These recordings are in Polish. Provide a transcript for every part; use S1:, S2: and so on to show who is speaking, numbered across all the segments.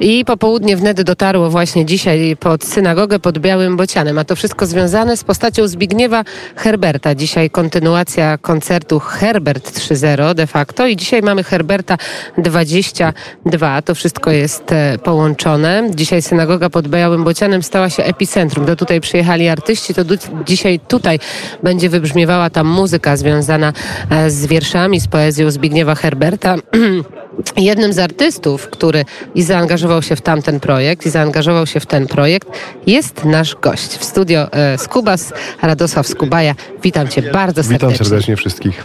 S1: I popołudnie wnet dotarło właśnie dzisiaj pod synagogę pod Białym Bocianem. A to wszystko związane z postacią Zbigniewa Herberta. Dzisiaj kontynuacja koncertu Herbert 3.0 de facto i dzisiaj mamy Herberta 22. To wszystko jest e, połączone. Dzisiaj synagoga pod Białym Bocianem stała się epicentrum. Do tutaj przyjechali artyści, to dzisiaj tutaj będzie wybrzmiewała ta muzyka związana e, z wierszami, z poezją Zbigniewa Herberta. Jednym z artystów, który i zaangażował się w tamten projekt, i zaangażował się w ten projekt, jest nasz gość w studio e, Skubas, Radosław Skubaja. Witam Cię bardzo serdecznie.
S2: Witam serdecznie wszystkich.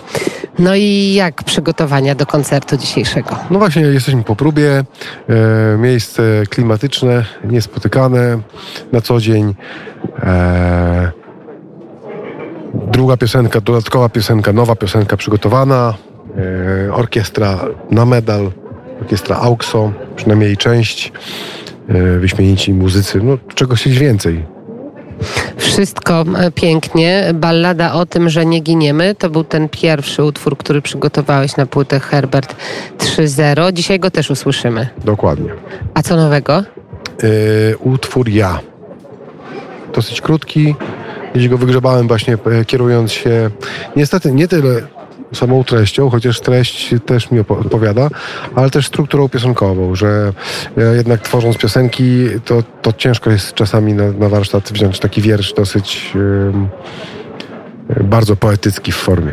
S1: No i jak przygotowania do koncertu dzisiejszego?
S2: No właśnie, jesteśmy po próbie. E, miejsce klimatyczne, niespotykane na co dzień. E, druga piosenka, dodatkowa piosenka, nowa piosenka przygotowana. E, orkiestra na medal, orkiestra AUXO, przynajmniej jej część, e, wyśmienici muzycy, no czego chcieć więcej.
S1: Wszystko e, pięknie. Ballada o tym, że nie giniemy, to był ten pierwszy utwór, który przygotowałeś na płytę Herbert 3.0. Dzisiaj go też usłyszymy.
S2: Dokładnie.
S1: A co nowego?
S2: utwór Ja. Dosyć krótki. Gdzieś go wygrzebałem właśnie kierując się niestety nie tyle samą treścią, chociaż treść też mi odpowiada, ale też strukturą piosenkową, że jednak tworząc piosenki, to, to ciężko jest czasami na, na warsztat wziąć taki wiersz dosyć bardzo poetycki w formie.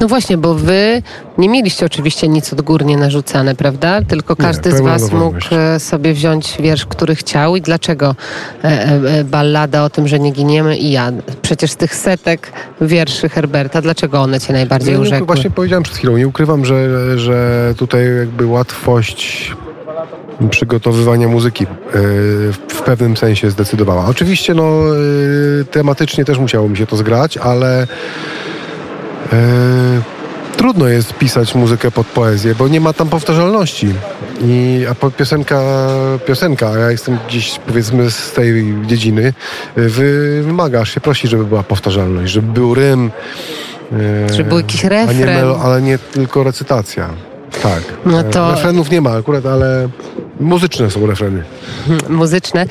S1: No właśnie, bo wy nie mieliście oczywiście nic odgórnie narzucane, prawda? Tylko każdy nie, z was mógł e, sobie wziąć wiersz, który chciał. I dlaczego e, e, ballada o tym, że nie giniemy i ja? Przecież z tych setek wierszy Herberta, dlaczego one cię najbardziej no, urzekły?
S2: Właśnie powiedziałem przed chwilą, nie ukrywam, że, że tutaj jakby łatwość przygotowywania muzyki e, w pewnym sensie zdecydowała. Oczywiście no, e, tematycznie też musiało mi się to zgrać, ale e, trudno jest pisać muzykę pod poezję, bo nie ma tam powtarzalności. I, a piosenka, piosenka, a ja jestem gdzieś powiedzmy z tej dziedziny, wy, wymaga, aż się prosi, żeby była powtarzalność, żeby był rym.
S1: Żeby był jakiś refren.
S2: Nie, ale nie tylko recytacja. Tak.
S1: No to...
S2: Refrenów nie ma akurat, ale Muzyczne są refreny.
S1: Muzyczne.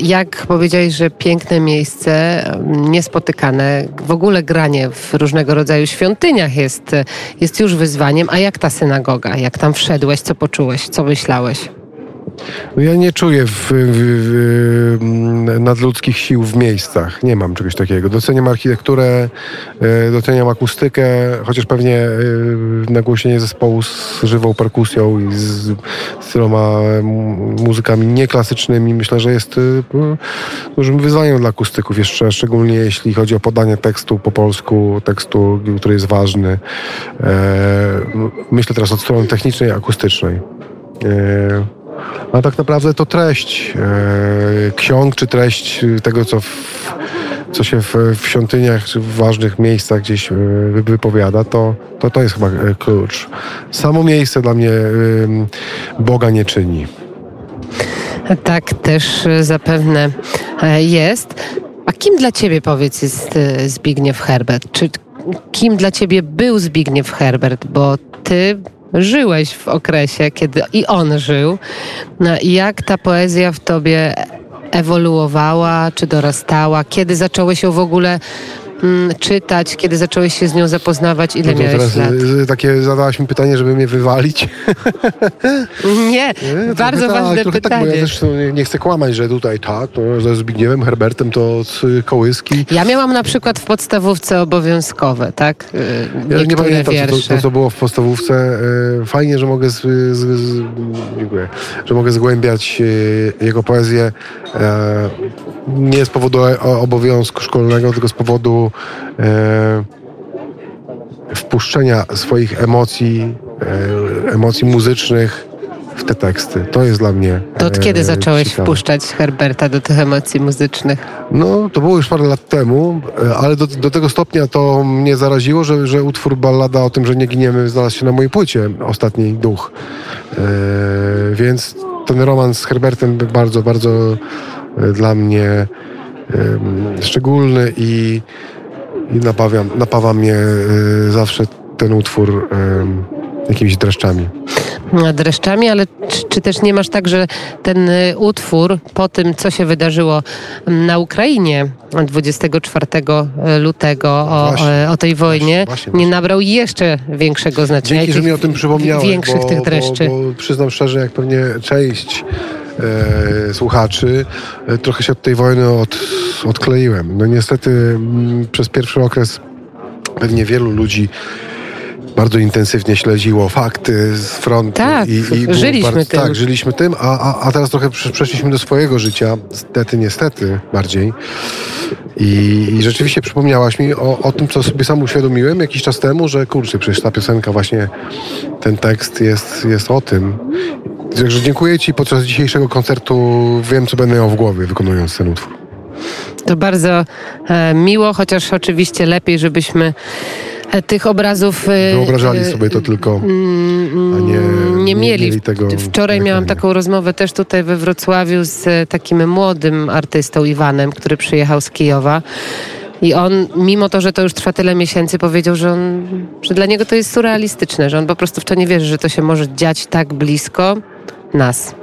S1: Jak powiedziałeś, że piękne miejsce, niespotykane, w ogóle granie w różnego rodzaju świątyniach jest, jest już wyzwaniem. A jak ta synagoga? Jak tam wszedłeś? Co poczułeś? Co myślałeś?
S2: No ja nie czuję w, w, w, nadludzkich sił w miejscach. Nie mam czegoś takiego. Doceniam architekturę, e, doceniam akustykę, chociaż pewnie e, nagłośnienie zespołu z żywą perkusją i z, z tyloma muzykami nieklasycznymi myślę, że jest e, dużym wyzwaniem dla akustyków, jeszcze szczególnie jeśli chodzi o podanie tekstu po polsku, tekstu, który jest ważny. Myślę teraz od strony technicznej akustycznej a tak naprawdę to treść e, ksiąg, czy treść tego, co, w, co się w, w świątyniach, czy w ważnych miejscach gdzieś e, wypowiada, to, to, to jest chyba e, klucz. Samo miejsce dla mnie Boga nie czyni.
S1: Tak też zapewne jest. A kim dla ciebie, powiedz, jest Zbigniew Herbert? Czy kim dla ciebie był Zbigniew Herbert? Bo ty żyłeś w okresie, kiedy i on żył. No, jak ta poezja w tobie ewoluowała, czy dorastała? Kiedy zacząłeś ją w ogóle mm, czytać, kiedy zacząłeś się z nią zapoznawać? Ile no miałeś teraz lat?
S2: Y, takie zadałaś mi pytanie, żeby mnie wywalić.
S1: Nie, nie bardzo ważne pytanie. Tak, bo ja
S2: też nie, nie, chcę kłamać, że tutaj tak, to ze Zbigniewem Herbertem to Kołyski.
S1: Ja miałam na przykład w podstawówce obowiązkowe, tak?
S2: Y, ja nie pamiętam, co to, to, było w podstawówce. Y, fajnie, że mogę, z, z, z, dziękuję, że mogę zgłębiać jego poezję nie z powodu obowiązku szkolnego, tylko z powodu e, wpuszczenia swoich emocji, e, emocji muzycznych w te teksty. To jest dla mnie.
S1: To od kiedy e, zacząłeś ciekawe. wpuszczać Herberta do tych emocji muzycznych?
S2: No, to było już parę lat temu, e, ale do, do tego stopnia to mnie zaraziło, że, że utwór ballada o tym, że nie giniemy, znalazł się na mojej płycie Ostatni Duch. E, więc ten romans z Herbertem bardzo, bardzo e, dla mnie szczególny i, i napawa, napawa mnie e, zawsze ten utwór jakimiś dreszczami
S1: dreszczami, ale czy, czy, też nie masz tak, że ten y, utwór po tym, co się wydarzyło na Ukrainie 24 lutego o, właśnie, o tej wojnie, właśnie, właśnie, nie nabrał jeszcze większego znaczenia.
S2: Dzięki, że mi o tym przypomniałeś,
S1: większych bo, tych dreszczy.
S2: Bo, bo przyznam szczerze, jak pewnie część e, słuchaczy, e, trochę się od tej wojny od, odkleiłem. No niestety m, mm, przez pierwszy okres pewnie wielu ludzi bardzo intensywnie śledziło fakty z frontu.
S1: Tak, i, i żyliśmy bardzo,
S2: tym. Tak, żyliśmy tym, a, a, a teraz trochę przeszliśmy do swojego życia, niestety, niestety bardziej. I, I, rzeczywiście przypomniałaś mi o, o, tym, co sobie sam uświadomiłem jakiś czas temu, że kurczę, przecież ta piosenka właśnie, ten tekst jest, jest o tym. Także dziękuję Ci podczas dzisiejszego koncertu. Wiem, co będę miał w głowie, wykonując ten utwór.
S1: To bardzo e, miło, chociaż oczywiście lepiej, żebyśmy E, tych obrazów.
S2: E, Wyobrażali sobie to tylko, a nie, nie, mieli. mieli tego.
S1: Wczoraj miałam taką rozmowę też tutaj we Wrocławiu z takim młodym artystą Iwanem, który przyjechał z Kijowa. I on, mimo to, że to już trwa tyle miesięcy, powiedział, że, on, że dla niego to jest surrealistyczne, że on po prostu w to nie wierzy, że to się może dziać tak blisko nas.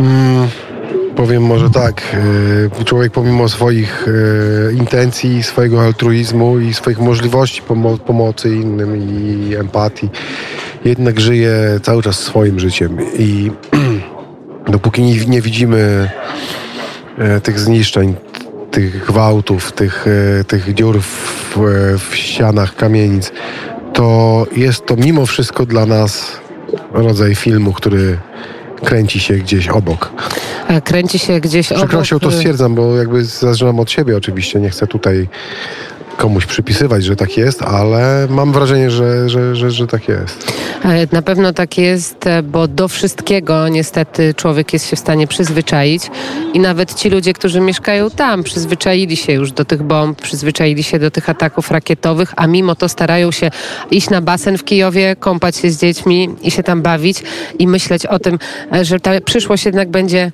S2: Mm. Powiem może tak, e, człowiek pomimo swoich e, intencji, swojego altruizmu i swoich możliwości pomo pomocy innym i empatii, jednak żyje cały czas swoim życiem i dopóki nie, widzimy e, tych zniszczeń, tych gwałtów, tych, tych dziur w, w ścianach kamienic, to jest to mimo wszystko dla nas rodzaj filmu, który kręci się gdzieś obok.
S1: Kręci się gdzieś
S2: obok. Przykrością to stwierdzam, bo jakby zaczynam od siebie oczywiście, nie chcę tutaj komuś przypisywać, że tak jest, ale mam wrażenie, że, że, że, że tak jest.
S1: Na pewno tak jest, bo do wszystkiego niestety człowiek jest się w stanie przyzwyczaić i nawet ci ludzie, którzy mieszkają tam, przyzwyczaili się już do tych bomb, przyzwyczaili się do tych ataków rakietowych, a mimo to starają się iść na basen w Kijowie, kąpać się z dziećmi i się tam bawić i myśleć o tym, że ta przyszłość jednak będzie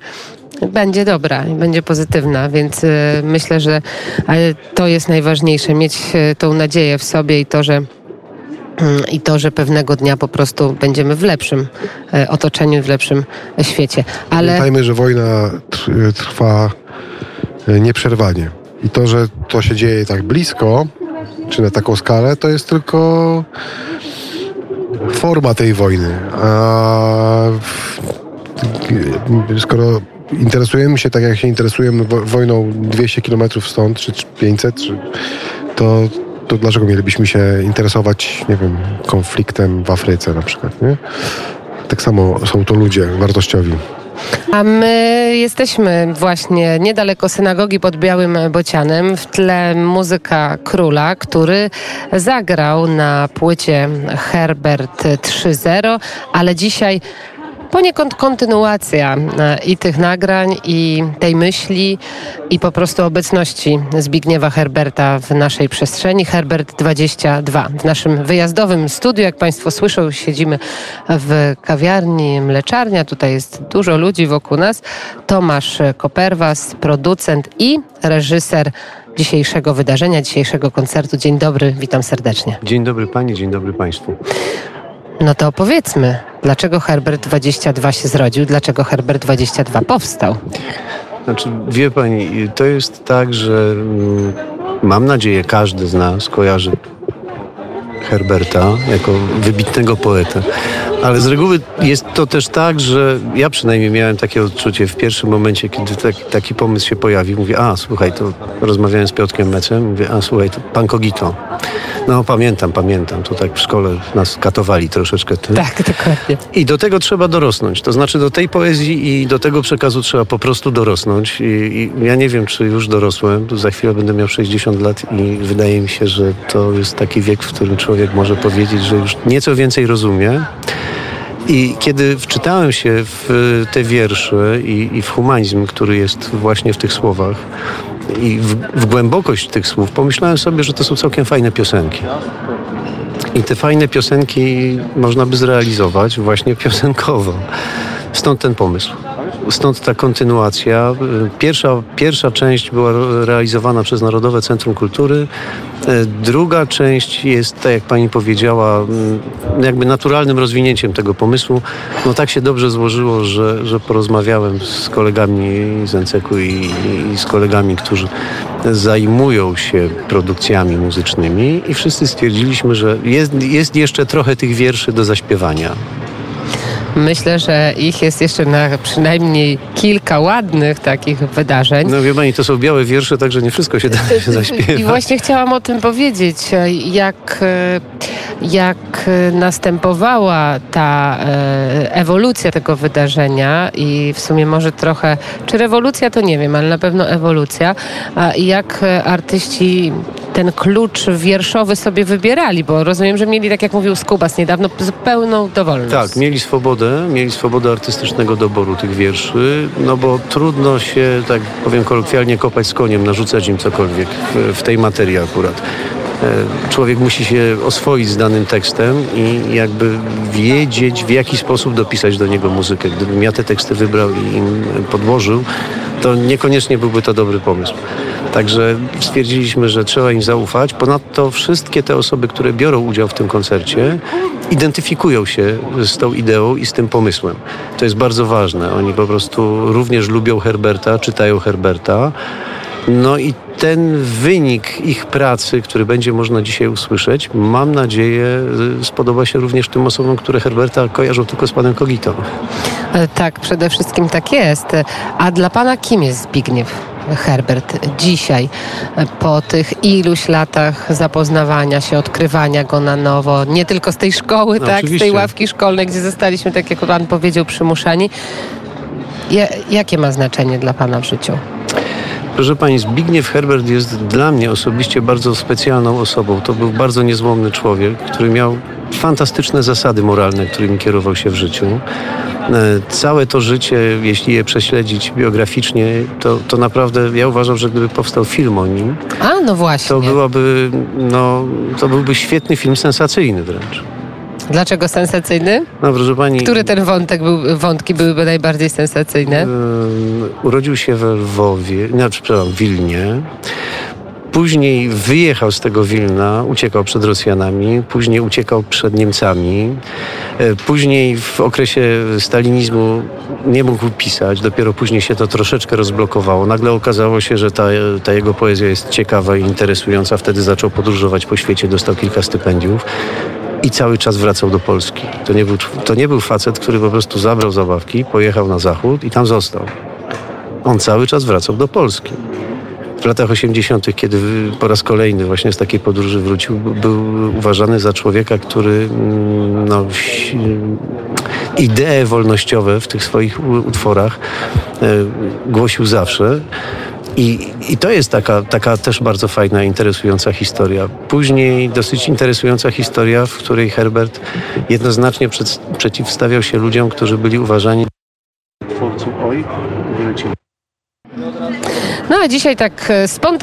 S1: będzie dobra i będzie pozytywna, więc y, myślę, że to jest najważniejsze, mieć y, tą nadzieję w sobie i to, że mm, i to, że pewnego dnia po prostu będziemy w lepszym y, otoczeniu, w lepszym świecie.
S2: Ale... Pamiętajmy, że wojna trwa nieprzerwanie. I to, że to się dzieje tak blisko, czy na taką skalę, to jest tylko forma tej wojny. A skoro interesujemy się tak, jak się interesujemy wojną 200 km stąd, czy 500, czy, to, to dlaczego mielibyśmy się interesować, nie wiem, konfliktem w Afryce na przykład, nie? Tak samo są to ludzie wartościowi.
S1: A my jesteśmy właśnie niedaleko synagogi pod Białym Bocianem. W tle muzyka króla, który zagrał na płycie Herbert 3.0, ale dzisiaj poniekąd kontynuacja e, i tych nagrań, i tej myśli, i po prostu obecności Zbigniewa Herberta w naszej przestrzeni. Herbert 22. W naszym wyjazdowym studiu, jak Państwo słyszą, siedzimy w kawiarni Mleczarnia. Tutaj jest dużo ludzi wokół nas. Tomasz Koperwas, producent i reżyser dzisiejszego wydarzenia, dzisiejszego koncertu. Dzień dobry, witam serdecznie.
S3: Dzień dobry Pani, dzień dobry Państwu.
S1: No to opowiedzmy, dlaczego Herbert 22 się zrodził, dlaczego Herbert 22 powstał?
S3: Znaczy, wie pani, to jest tak, że mm, mam nadzieję, każdy z nas kojarzy Herberta jako wybitnego poeta. Ale z reguły jest to też tak, że ja przynajmniej miałem takie odczucie w pierwszym momencie, kiedy taki, taki pomysł się pojawił. Mówię, a słuchaj, to rozmawiałem z Piotrkiem Mecem, mówię, a słuchaj, to pan Kogito. No pamiętam, pamiętam, to tak w szkole nas katowali troszeczkę. Ty.
S1: Tak, dokładnie.
S3: I do tego trzeba dorosnąć. To znaczy do tej poezji i do tego przekazu trzeba po prostu dorosnąć. I, i ja nie wiem, czy już dorosłem. Tu za chwilę będę miał 60 lat i wydaje mi się, że to jest taki wiek, w którym człowiek może powiedzieć, że już nieco więcej rozumie. I kiedy wczytałem się w te wiersze i, i w humanizm, który jest właśnie w tych słowach, i w, w głębokość tych słów, pomyślałem sobie, że to są całkiem fajne piosenki. I te fajne piosenki można by zrealizować właśnie piosenkowo. Stąd ten pomysł. Stąd ta kontynuacja. Pierwsza, pierwsza część była realizowana przez Narodowe Centrum Kultury. E, druga część jest, tak jak pani powiedziała, mm, jakby naturalnym rozwinięciem tego pomysłu. No tak się dobrze złożyło, że, że porozmawiałem z kolegami z NCK-u i, i z kolegami, którzy zajmują się produkcjami muzycznymi i wszyscy stwierdziliśmy, że jest, jest jeszcze trochę tych wierszy do zaśpiewania.
S1: Myślę, że ich jest jeszcze na przynajmniej kilka ładnych takich wydarzeń.
S3: No wie pani, to są białe wiersze, także nie wszystko się da się zaśpiewać.
S1: I właśnie chciałam o tym powiedzieć, jak, jak następowała ta e, ewolucja tego wydarzenia i w sumie może trochę, czy rewolucja to nie wiem, ale na pewno ewolucja, i jak artyści ten klucz wierszowy sobie wybierali, bo rozumiem, że mieli, tak jak mówił Skubas niedawno, zupełną dowolność.
S3: Tak, mieli swobodę, mieli swobodę artystycznego doboru tych wierszy, no bo trudno się, tak powiem kolokwialnie, kopać z koniem, narzucać im cokolwiek w, w tej materii akurat e, człowiek musi się oswoić z danym tekstem i jakby wiedzieć, w jaki sposób dopisać do niego muzykę. Gdybym ja te teksty wybrał i im podłożył, to niekoniecznie byłby to dobry pomysł. Także stwierdziliśmy, że trzeba im zaufać. Ponadto wszystkie te osoby, które biorą udział w tym koncercie, identyfikują się z tą ideą i z tym pomysłem. To jest bardzo ważne. Oni po prostu również lubią Herberta, czytają Herberta. No i ten wynik ich pracy, który będzie można dzisiaj usłyszeć, mam nadzieję, spodoba się również tym osobom, które Herberta kojarzą tylko z panem Kogito.
S1: E, tak, przede wszystkim tak jest. A dla pana kim jest Zbigniew? Herbert dzisiaj, e, po tych iluś latach zapoznawania się, odkrywania go na nowo, nie tylko z tej szkoły,
S3: no,
S1: tak,
S3: oczywiście.
S1: z tej ławki szkolnej, gdzie zostaliśmy, tak jak pan powiedział, przymuszani. jakie ma znaczenie dla pana w życiu?
S3: Proszę Pani, Zbigniew Herbert jest dla mnie osobiście bardzo specjalną osobą. To był bardzo niezłomny człowiek, który miał fantastyczne zasady moralne, którymi kierował się w życiu. E, całe to życie, jeśli je prześledzić biograficznie, to, to naprawdę ja uważam, że gdyby powstał film o nim,
S1: A, no właśnie.
S3: to byłaby, no, to byłby świetny film sensacyjny wręcz.
S1: Dlaczego sensacyjny?
S3: No, proszę pani.
S1: Który ten wątek był, wątki byłyby najbardziej sensacyjne?
S3: Yy, urodził się we Lwowie, nie, przepraszam, w Wilnie. Później wyjechał z tego Wilna, uciekał przed Rosjanami, później uciekał przed Niemcami. E, później w okresie stalinizmu nie mógł pisać, dopiero później się to troszeczkę rozblokowało. Nagle okazało się, że ta, ta jego poezja jest ciekawa i interesująca. Wtedy zaczął podróżować po świecie, dostał kilka stypendiów i cały czas wracał do Polski. To nie, był, to nie był facet, który po prostu zabrał zabawki, pojechał na zachód i tam został. On cały czas wracał do Polski. W latach 80., kiedy po raz kolejny właśnie z takiej podróży wrócił, był uważany za człowieka, który mm, no, idee wolnościowe w tych swoich utworach e, głosił zawsze. I, I, to jest taka, taka też bardzo fajna, interesująca historia. Później dosyć interesująca historia, w której Herbert jednoznacznie przed, przeciwstawiał się ludziom, którzy byli uważani twórców oj,
S1: No a dzisiaj tak e, spontanicznie